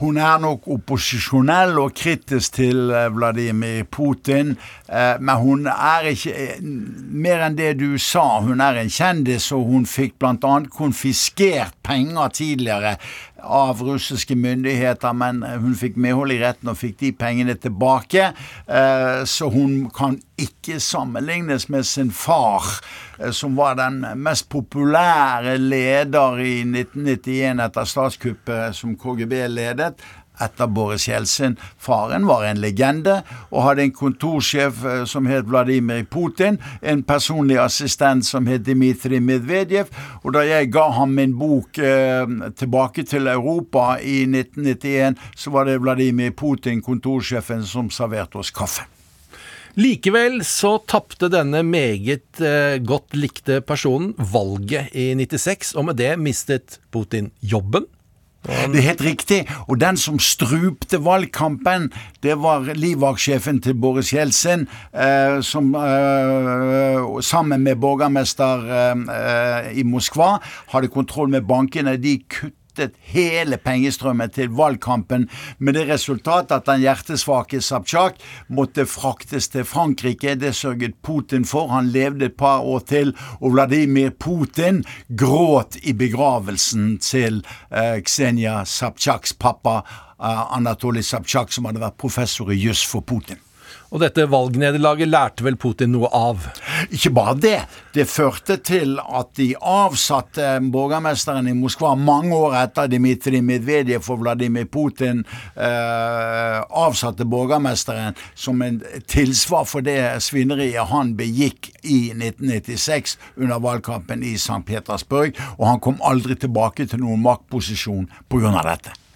Hun er nok opposisjonell og kritisk til eh, Vladimir Putin, eh, men hun er ikke eh, mer enn det du sa. Hun er en kjendis, og hun fikk bl.a. konfiskert penger tidligere av russiske myndigheter, men hun fikk medhold i retten og fikk de pengene tilbake. Eh, Så hun kan ikke sammenlignes med sin far, eh, som var den mest populære leder i 1991 etter statskuppet som KGB ledet. Etter Boris Jeltsin. Faren var en legende og hadde en kontorsjef eh, som het Vladimir Putin. En personlig assistent som het Dmitrij Medvedev. Og da jeg ga ham min bok eh, tilbake til Europa i 1991, så var det Vladimir Putin, kontorsjefen, som serverte oss kaffe. Likevel så tapte denne meget eh, godt likte personen valget i 96, og med det mistet Putin jobben. Det er helt riktig. Og den som strupte valgkampen, det var livvaktsjefen til Boris Jeltsin, eh, som eh, sammen med borgermester eh, i Moskva hadde kontroll med bankene. De kuttet hele pengestrømmen til valgkampen, med det resultat at den hjertesvake Sabtsjak måtte fraktes til Frankrike. Det sørget Putin for. Han levde et par år til, og Vladimir Putin gråt i begravelsen til eh, Ksenia Sabtsjaks pappa, eh, Anatolij Sabtsjak, som hadde vært professor i juss for Putin. Og dette valgnederlaget lærte vel Putin noe av? Ikke bare det. Det førte til at de avsatte borgermesteren i Moskva mange år etter Dmitrij Medvedev for Vladimir Putin eh, avsatte borgermesteren som en tilsvar for det svineriet han begikk i 1996 under valgkampen i St. Petersburg, og han kom aldri tilbake til noen maktposisjon pga. dette.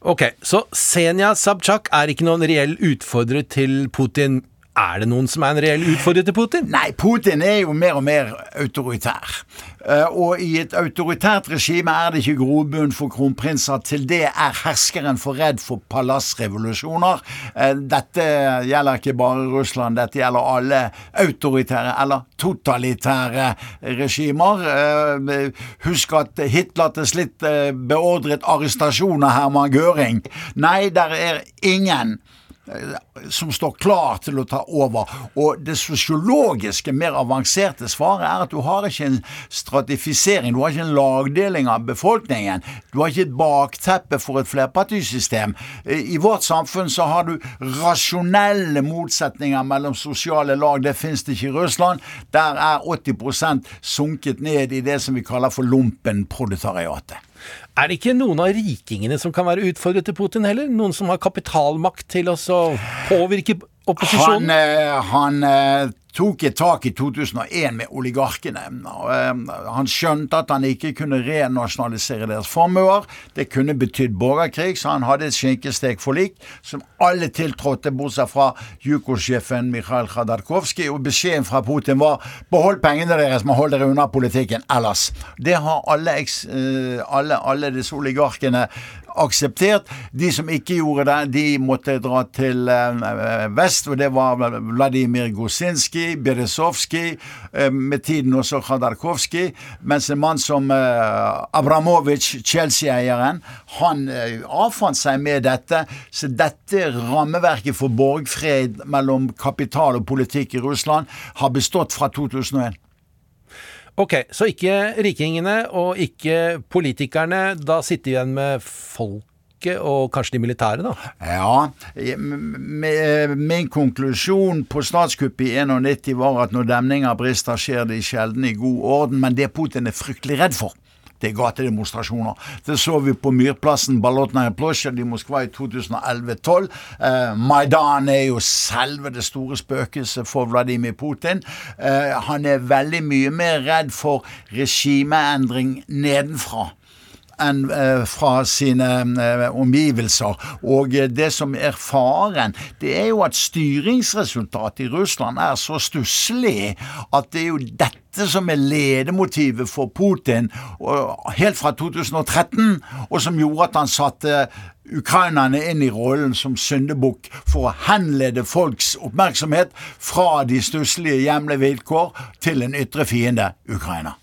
Ok, så Senja Sabchak er ikke noen reell utfordrer til Putin. Er det noen som er en reell utfordrer til Putin? Nei, Putin er jo mer og mer autoritær. Eh, Og i et autoritært regime er det ikke grobunn for kronprinser. Til det er herskeren for redd for palassrevolusjoner. Eh, Dette gjelder ikke bare Russland, dette gjelder alle autoritære eller totalitære regimer. Eh, Husk at Hitler til slutt eh, beordret arrestasjon av Herman Göring. Nei, der er ingen som står klar til å ta over. Og det sosiologiske, mer avanserte svaret er at du har ikke en stratifisering, du har ikke en lagdeling av befolkningen. Du har ikke et bakteppe for et flerpartisystem. I vårt samfunn så har du rasjonelle motsetninger mellom sosiale lag. Det finnes det ikke i Russland. Der er 80% sunket ned i det som vi kaller for lumpenproletariatet. Er det ikke noen av rikingene som kan være utfordret til Putin heller? Noen som har kapitalmakt til å påvirke opposisjonen? Han, eh, han eh, tok et tak i 2001 med oligarkene. Han skjønte at han ikke kunne renasjonalisere deres formuer. Det kunne betydd borgerkrig, så han hadde et skinkestekforlik som alle tiltrådte, bortsett fra Juko-sjefen Mikhail Khadarkovskij. Og beskjeden fra Putin var behold pengene deres, men hold dere unna politikken ellers. Det har alle, alle, alle disse oligarkene akseptert. De som ikke gjorde det, de måtte dra til eh, vest, og det var Vladimir Gosinskij, Berezovskij, eh, med tiden også Khadarkovskij, mens en mann som eh, Abramovic, Chelsea-eieren, han avfant seg med dette. Så dette rammeverket for borgfred mellom kapital og politikk i Russland har bestått fra 2001. Ok, så ikke rikingene og ikke politikerne. Da sitter vi igjen med folket og kanskje de militære, da? Ja. Min konklusjon på statskuppet i 91 var at når demninger brister, skjer det sjelden i god orden. Men det Putin er fryktelig redd for, er gatedemonstrasjoner. Det så vi på Myrplassen Balotnaja plosjad i Moskva i 2011-2012. Eh, Maidan er jo selve det store spøkelset for Vladimir Putin. Eh, han er veldig mye mer redd for regimeendring nedenfra enn eh, fra sine eh, omgivelser. Og eh, det som er faren, det er jo at styringsresultatet i Russland er så stusslig at det er jo dette som er ledemotivet for Putin helt fra 2013, og som gjorde at han satte ukrainerne inn i rollen som syndebukk for å henlede folks oppmerksomhet fra de stusslige hjemlige vilkår til en ytre fiende, Ukraina.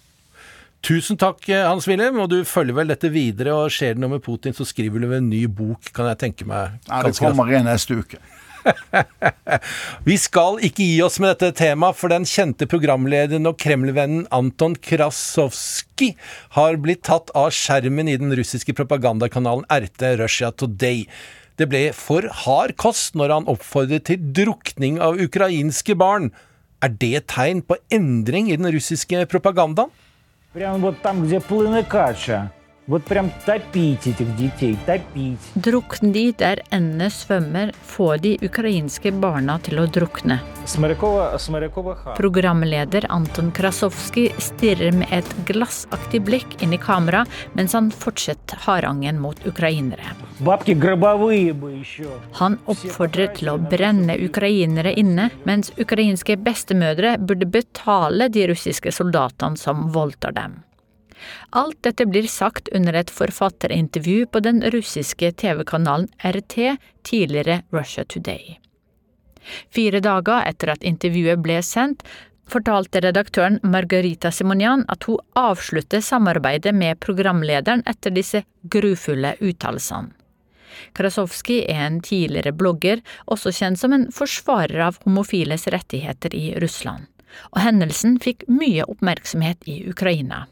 Tusen takk, eh, Hans Wilhelm, og du følger vel dette videre, og skjer det noe med Putin, så skriver du vel en ny bok, kan jeg tenke meg. Ja, det kommer i neste uke. Vi skal ikke gi oss med dette temaet, for den kjente programlederen og Kreml-vennen Anton Krasovskij har blitt tatt av skjermen i den russiske propagandakanalen RT Russia Today. Det ble for hard kost når han oppfordret til drukning av ukrainske barn. Er det tegn på endring i den russiske propagandaen? Прямо вот там, где плыны кача. Вот прям топить этих детей, topить. Drukn de der endene svømmer, få de ukrainske barna til å drukne. Programleder Anton Krasovskij stirrer med et glassaktig blikk inn i kamera mens han fortsetter harangen mot ukrainere. Han oppfordrer til å brenne ukrainere inne, mens ukrainske bestemødre burde betale de russiske soldatene som voldtar dem. Alt dette blir sagt under et forfatterintervju på den russiske TV-kanalen RT, tidligere Russia Today. Fire dager etter at intervjuet ble sendt, fortalte redaktøren Margarita Simonian at hun avslutter samarbeidet med programlederen etter disse grufulle uttalelsene. Krasovskij er en tidligere blogger, også kjent som en forsvarer av homofiles rettigheter i Russland og hendelsen fikk mye oppmerksomhet i Ukraina.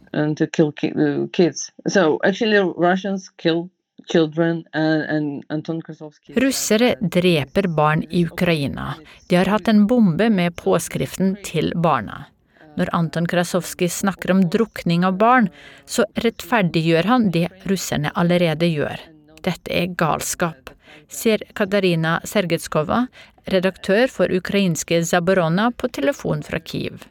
Russere dreper barn i Ukraina. De har hatt en bombe med påskriften 'til barna'. Når Anton Krasovskij snakker om drukning av barn, så rettferdiggjør han det russerne allerede gjør. Dette er galskap, sier Katarina Sergetskova, redaktør for ukrainske Zaborona, på telefon fra Kiev.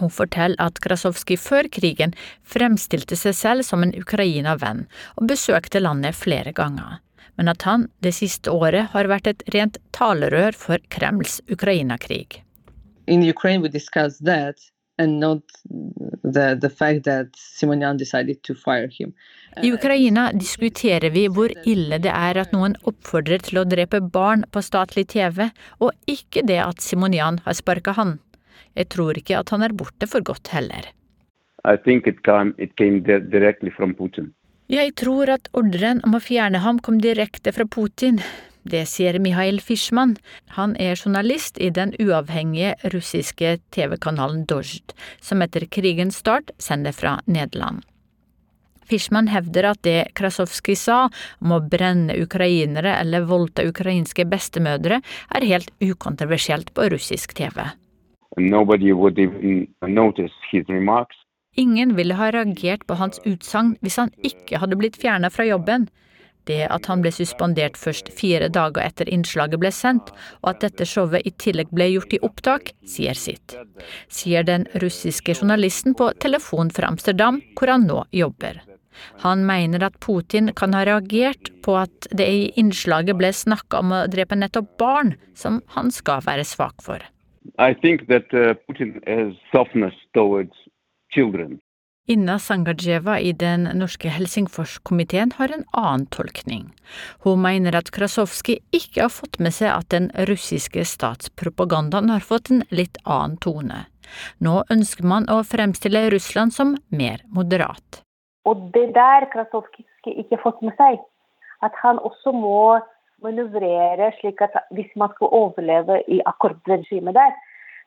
Hun forteller at Krasovskij før krigen fremstilte seg selv som en Ukraina-venn, og besøkte landet flere ganger, men at han det siste året har vært et rent talerør for Kremls Ukraina-krig. In Ukraine we discussed that and not the, the fact that Simonian decided to fire him. I Ukraina diskuterer vi hvor ille det er at noen oppfordrer til å drepe barn på statlig TV, og ikke det at Simonian har sparka han. Jeg tror ikke at han er borte for godt heller. It came, it came Jeg tror at ordren om å fjerne ham kom direkte fra Putin. Det sier Mihail Fishman. Han er journalist i den uavhengige russiske TV-kanalen Dozjd, som etter krigens start sender fra Nederland. Fishman hevder at det Krasovskij sa om å brenne ukrainere eller voldta ukrainske bestemødre, er helt ukontroversielt på russisk TV. Ingen ville ha reagert på hans utsagn hvis han ikke hadde blitt fjerna fra jobben. Det at han ble suspendert først fire dager etter innslaget ble sendt, og at dette showet i tillegg ble gjort i opptak, sier sitt. Sier den russiske journalisten på telefon fra Amsterdam, hvor han nå jobber. Han mener at Putin kan ha reagert på at det i innslaget ble snakka om å drepe nettopp barn, som han skal være svak for. That uh, Putin. Inna Sangajeva i den norske Helsingforskomiteen har en annen tolkning. Hun mener at Krasovskij ikke har fått med seg at den russiske statspropagandaen har fått en litt annen tone. Nå ønsker man å fremstille Russland som mer moderat. Og det der Krasovskij ikke har fått med seg, at han også må manøvrere slik at hvis man skal overleve i akkurat det der,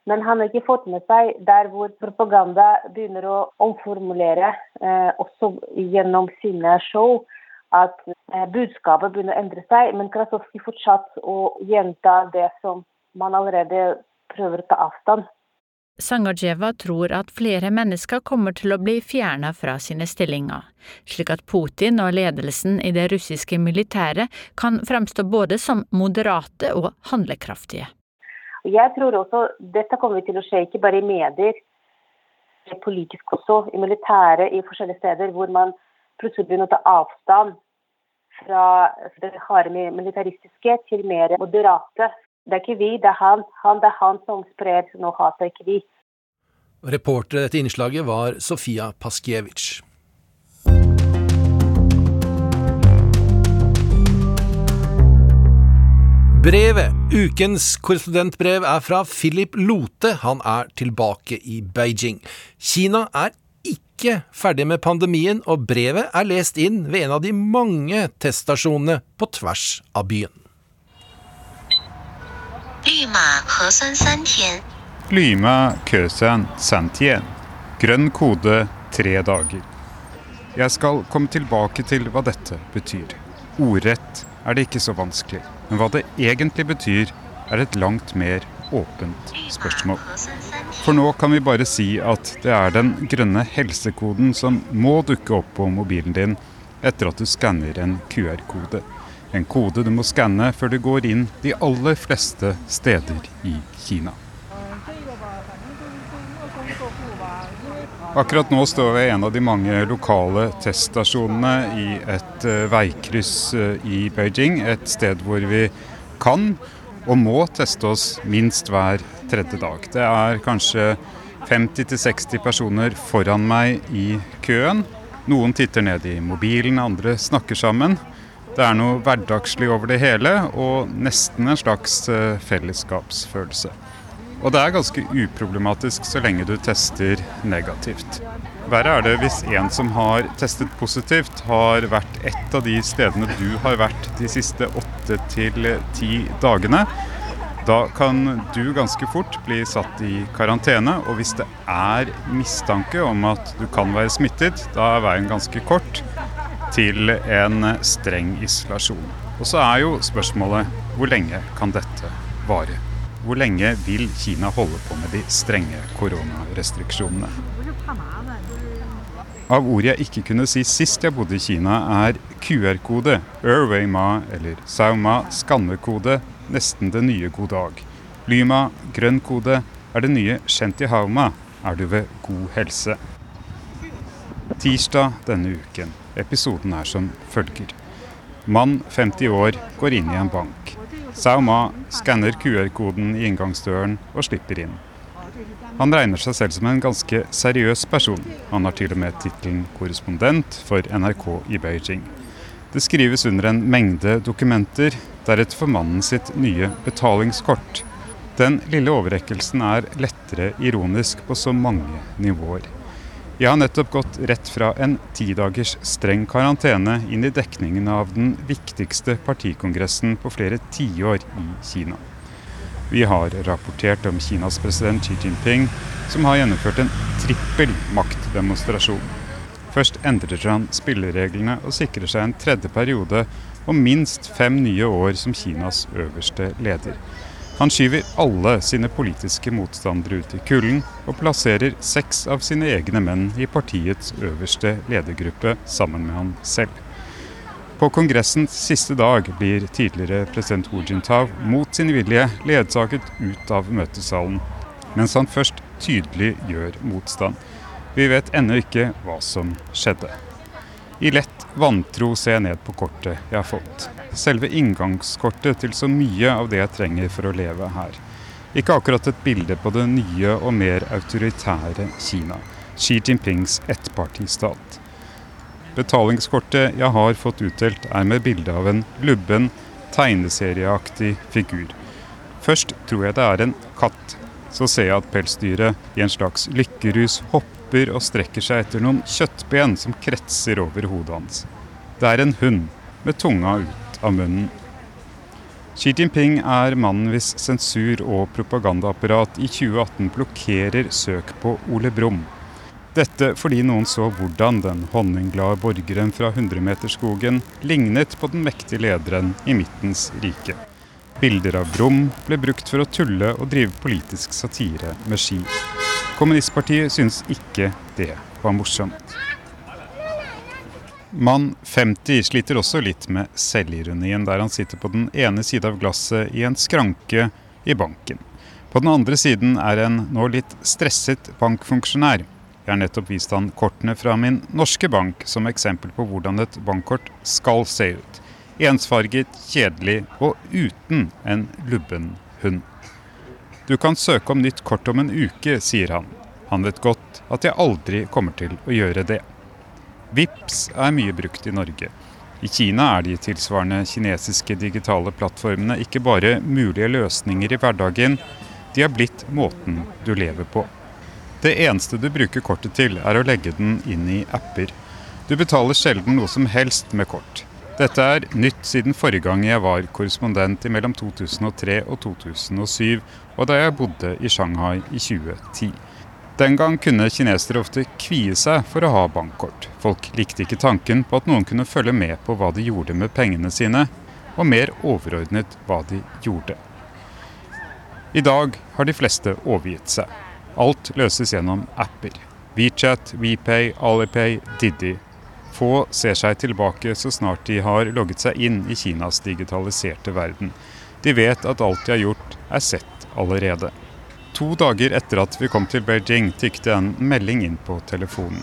men han har ikke fått med seg der hvor propaganda begynner å omformulere, eh, også gjennom sine show, at eh, budskapet begynner å endre seg. Men Krasovskij fortsatt å gjenta det som man allerede prøver å ta avstand. Sangajeva tror at flere mennesker kommer til å bli fjernet fra sine stillinger, slik at Putin og ledelsen i det russiske militæret kan fremstå både som moderate og handlekraftige. Jeg tror også dette kommer til å skje ikke bare i medier, politisk også, i militæret i forskjellige steder, hvor man plutselig begynner å ta avstand fra det harde militaristiske til mer moderate. Det er ikke vi, det er han. han det er han som sprer noe hat, ikke vi. Reporter i dette innslaget var Sofia Paskiewicz. Brevet, ukens korrespondentbrev, er fra Philip Lote. Han er tilbake i Beijing. Kina er ikke ferdig med pandemien, og brevet er lest inn ved en av de mange teststasjonene på tvers av byen. Lyma køsen Santien. Grønn kode tre dager. Jeg skal komme tilbake til hva dette betyr. Ordrett er det ikke så vanskelig. Men hva det egentlig betyr, er et langt mer åpent spørsmål. For nå kan vi bare si at det er den grønne helsekoden som må dukke opp på mobilen din etter at du skanner en QR-kode. En kode du må skanne før du går inn de aller fleste steder i Kina. Akkurat nå står vi ved en av de mange lokale teststasjonene i et uh, veikryss uh, i Beijing. Et sted hvor vi kan og må teste oss minst hver tredje dag. Det er kanskje 50-60 personer foran meg i køen. Noen titter ned i mobilen, andre snakker sammen. Det er noe hverdagslig over det hele, og nesten en slags uh, fellesskapsfølelse. Og det er ganske uproblematisk så lenge du tester negativt. Verre er det hvis en som har testet positivt, har vært et av de stedene du har vært de siste åtte til ti dagene. Da kan du ganske fort bli satt i karantene, og hvis det er mistanke om at du kan være smittet, da er veien ganske kort til en streng isolasjon. Og så er jo spørsmålet hvor lenge kan dette vare? Hvor lenge vil Kina holde på med de strenge koronarestriksjonene? Av ord jeg ikke kunne si sist jeg bodde i Kina, er QR-kode, Erway-ma eller Sauma, skannekode, nesten det nye god dag. Lyma, grønn kode, er det nye Shentihauma, er du ved god helse. Tirsdag denne uken. Episoden er som følger. Mann 50 år går inn i en bank. Sauma skanner QR-koden i inngangsdøren og slipper inn. Han regner seg selv som en ganske seriøs person. Han har til og med tittelen korrespondent for NRK i Beijing. Det skrives under en mengde dokumenter, deretter får mannen sitt nye betalingskort. Den lille overrekkelsen er lettere ironisk på så mange nivåer. Jeg har nettopp gått rett fra en tidagers streng karantene inn i dekningen av den viktigste partikongressen på flere tiår i Kina. Vi har rapportert om Kinas president Xi Jinping, som har gjennomført en trippel maktdemonstrasjon. Først endrer han spillereglene og sikrer seg en tredje periode og minst fem nye år som Kinas øverste leder. Han skyver alle sine politiske motstandere ut i kulden, og plasserer seks av sine egne menn i partiets øverste ledergruppe sammen med han selv. På kongressens siste dag blir tidligere president Hu Jintao mot sin vilje ledsaget ut av møtesalen, mens han først tydelig gjør motstand. Vi vet ennå ikke hva som skjedde. I lett vantro ser jeg ned på kortet jeg har fått. Selve inngangskortet til så mye av det jeg trenger for å leve her. Ikke akkurat et bilde på det nye og mer autoritære Kina. Xi Jinpings ettpartistat. Betalingskortet jeg har fått utdelt, er med bilde av en lubben, tegneserieaktig figur. Først tror jeg det er en katt. Så ser jeg at pelsdyret i en slags lykkerus hopper og strekker seg etter noen kjøttben som kretser over hodet hans. Det er en hund med tunga ut av munnen. Xi Jinping er mannen hvis sensur- og propagandaapparat i 2018 blokkerer søk på Ole Brumm. Dette fordi noen så hvordan den honningglade borgeren fra 100-meterskogen lignet på den mektige lederen i Midtens rike. Bilder av Brumm ble brukt for å tulle og drive politisk satire med ski. Kommunistpartiet syns ikke det var morsomt. Mann 50 sliter også litt med selvironien, der han sitter på den ene sida av glasset i en skranke i banken. På den andre siden er en nå litt stresset bankfunksjonær. Jeg har nettopp vist han kortene fra min norske bank som eksempel på hvordan et bankkort skal se ut. Ensfarget, kjedelig og uten en lubben hund. Du kan søke om nytt kort om en uke, sier han. Han vet godt at jeg aldri kommer til å gjøre det. VIPS er mye brukt i Norge. I Kina er de tilsvarende kinesiske digitale plattformene ikke bare mulige løsninger i hverdagen, de er blitt måten du lever på. Det eneste du bruker kortet til, er å legge den inn i apper. Du betaler sjelden noe som helst med kort. Dette er nytt siden forrige gang jeg var korrespondent i mellom 2003 og 2007, og da jeg bodde i Shanghai i 2010. Den gang kunne kinesere ofte kvie seg for å ha bankkort. Folk likte ikke tanken på at noen kunne følge med på hva de gjorde med pengene sine, og mer overordnet hva de gjorde. I dag har de fleste overgitt seg. Alt løses gjennom apper. WeChat, WePay, Alipay, Didi. Få ser seg tilbake så snart de har logget seg inn i Kinas digitaliserte verden. De vet at alt de har gjort, er sett allerede. To dager etter at vi kom til Beijing, tikket en melding inn på telefonen.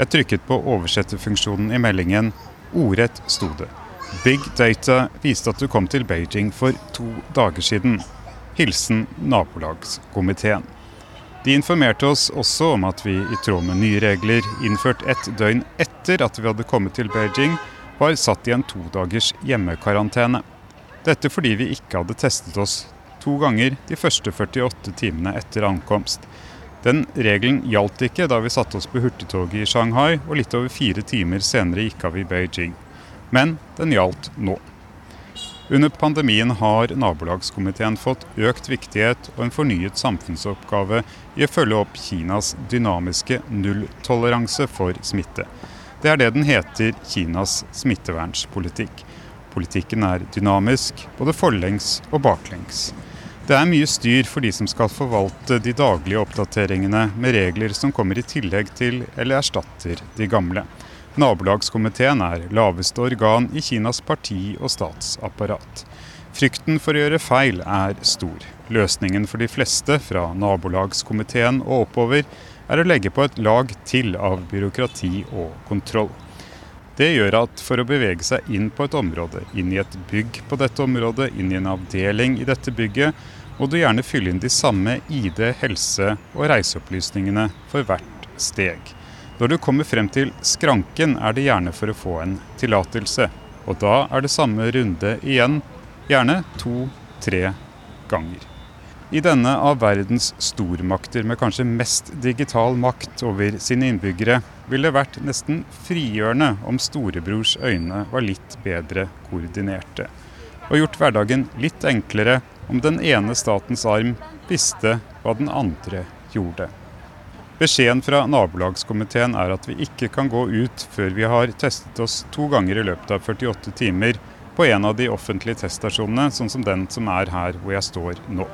Jeg trykket på oversetterfunksjonen i meldingen. Ordrett sto det. Big Data viste at du kom til Beijing for to dager siden. Hilsen nabolagskomiteen. De informerte oss også om at vi i tråd med nye regler, innført ett døgn etter at vi hadde kommet til Beijing, var satt i en todagers hjemmekarantene. Dette fordi vi ikke hadde testet oss to ganger de første 48 timene etter ankomst. Den regelen gjaldt ikke da vi satte oss på hurtigtoget i Shanghai, og litt over fire timer senere gikk av i Beijing. Men den gjaldt nå. Under pandemien har nabolagskomiteen fått økt viktighet og en fornyet samfunnsoppgave i å følge opp Kinas dynamiske nulltoleranse for smitte. Det er det den heter Kinas smittevernspolitikk. Politikken er dynamisk, både forlengs og baklengs. Det er mye styr for de som skal forvalte de daglige oppdateringene med regler som kommer i tillegg til eller erstatter de gamle. Nabolagskomiteen er laveste organ i Kinas parti- og statsapparat. Frykten for å gjøre feil er stor. Løsningen for de fleste, fra nabolagskomiteen og oppover, er å legge på et lag til av byråkrati og kontroll. Det gjør at for å bevege seg inn på et område, inn i et bygg på dette området, inn i en avdeling i dette bygget, må du gjerne fylle inn de samme ID-, helse- og reiseopplysningene for hvert steg. Når du kommer frem til skranken, er det gjerne for å få en tillatelse. Og da er det samme runde igjen, gjerne to-tre ganger. I denne av verdens stormakter med kanskje mest digital makt over sine innbyggere, ville det vært nesten frigjørende om storebrors øyne var litt bedre koordinerte. Og gjort hverdagen litt enklere om den ene statens arm visste hva den andre gjorde. Beskjeden fra nabolagskomiteen er at vi ikke kan gå ut før vi har testet oss to ganger i løpet av 48 timer på en av de offentlige teststasjonene, sånn som den som er her hvor jeg står nå.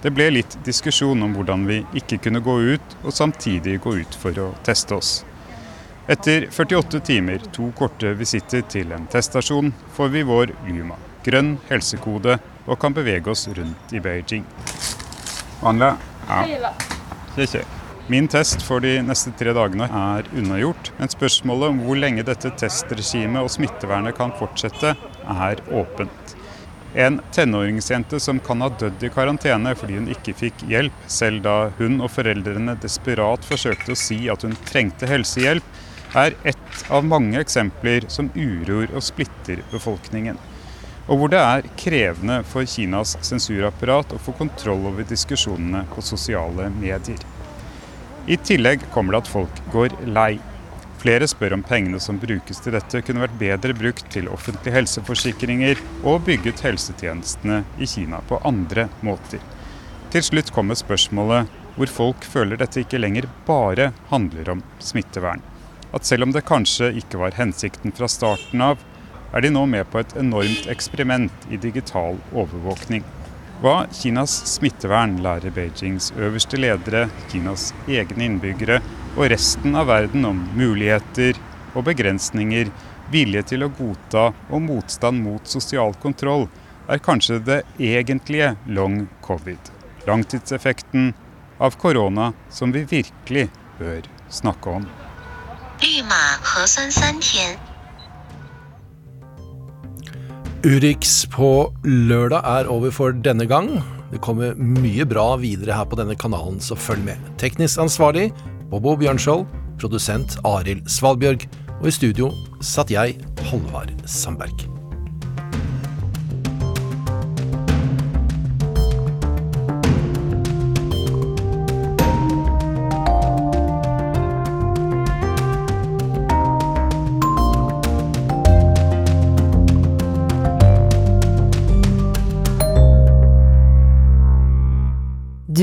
Det ble litt diskusjon om hvordan vi ikke kunne gå ut og samtidig gå ut for å teste oss. Etter 48 timer, to korte visitter til en teststasjon, får vi vår Luma, grønn helsekode, og kan bevege oss rundt i Beijing. Vanlig? Ja. Min test for de neste tre dagene er unnagjort, men spørsmålet om hvor lenge dette testregimet og smittevernet kan fortsette, er åpent. En tenåringsjente som kan ha dødd i karantene fordi hun ikke fikk hjelp, selv da hun og foreldrene desperat forsøkte å si at hun trengte helsehjelp, er ett av mange eksempler som uroer og splitter befolkningen. Og hvor det er krevende for Kinas sensurapparat å få kontroll over diskusjonene på sosiale medier. I tillegg kommer det at folk går lei. Flere spør om pengene som brukes til dette kunne vært bedre brukt til offentlige helseforsikringer og bygget helsetjenestene i Kina på andre måter. Til slutt kommer spørsmålet hvor folk føler dette ikke lenger bare handler om smittevern. At selv om det kanskje ikke var hensikten fra starten av, er de nå med på et enormt eksperiment i digital overvåkning. Hva Kinas smittevern lærer Beijings øverste ledere, Kinas egne innbyggere og resten av verden om muligheter og begrensninger, vilje til å godta og motstand mot sosial kontroll, er kanskje det egentlige long covid. Langtidseffekten av korona som vi virkelig bør snakke om. Urix på lørdag er over for denne gang. Det kommer mye bra videre her på denne kanalen, så følg med. Teknisk ansvarlig Bobo Bjørnskjold, produsent Arild Svalbjørg, og i studio satt jeg, Halvard Sandberg.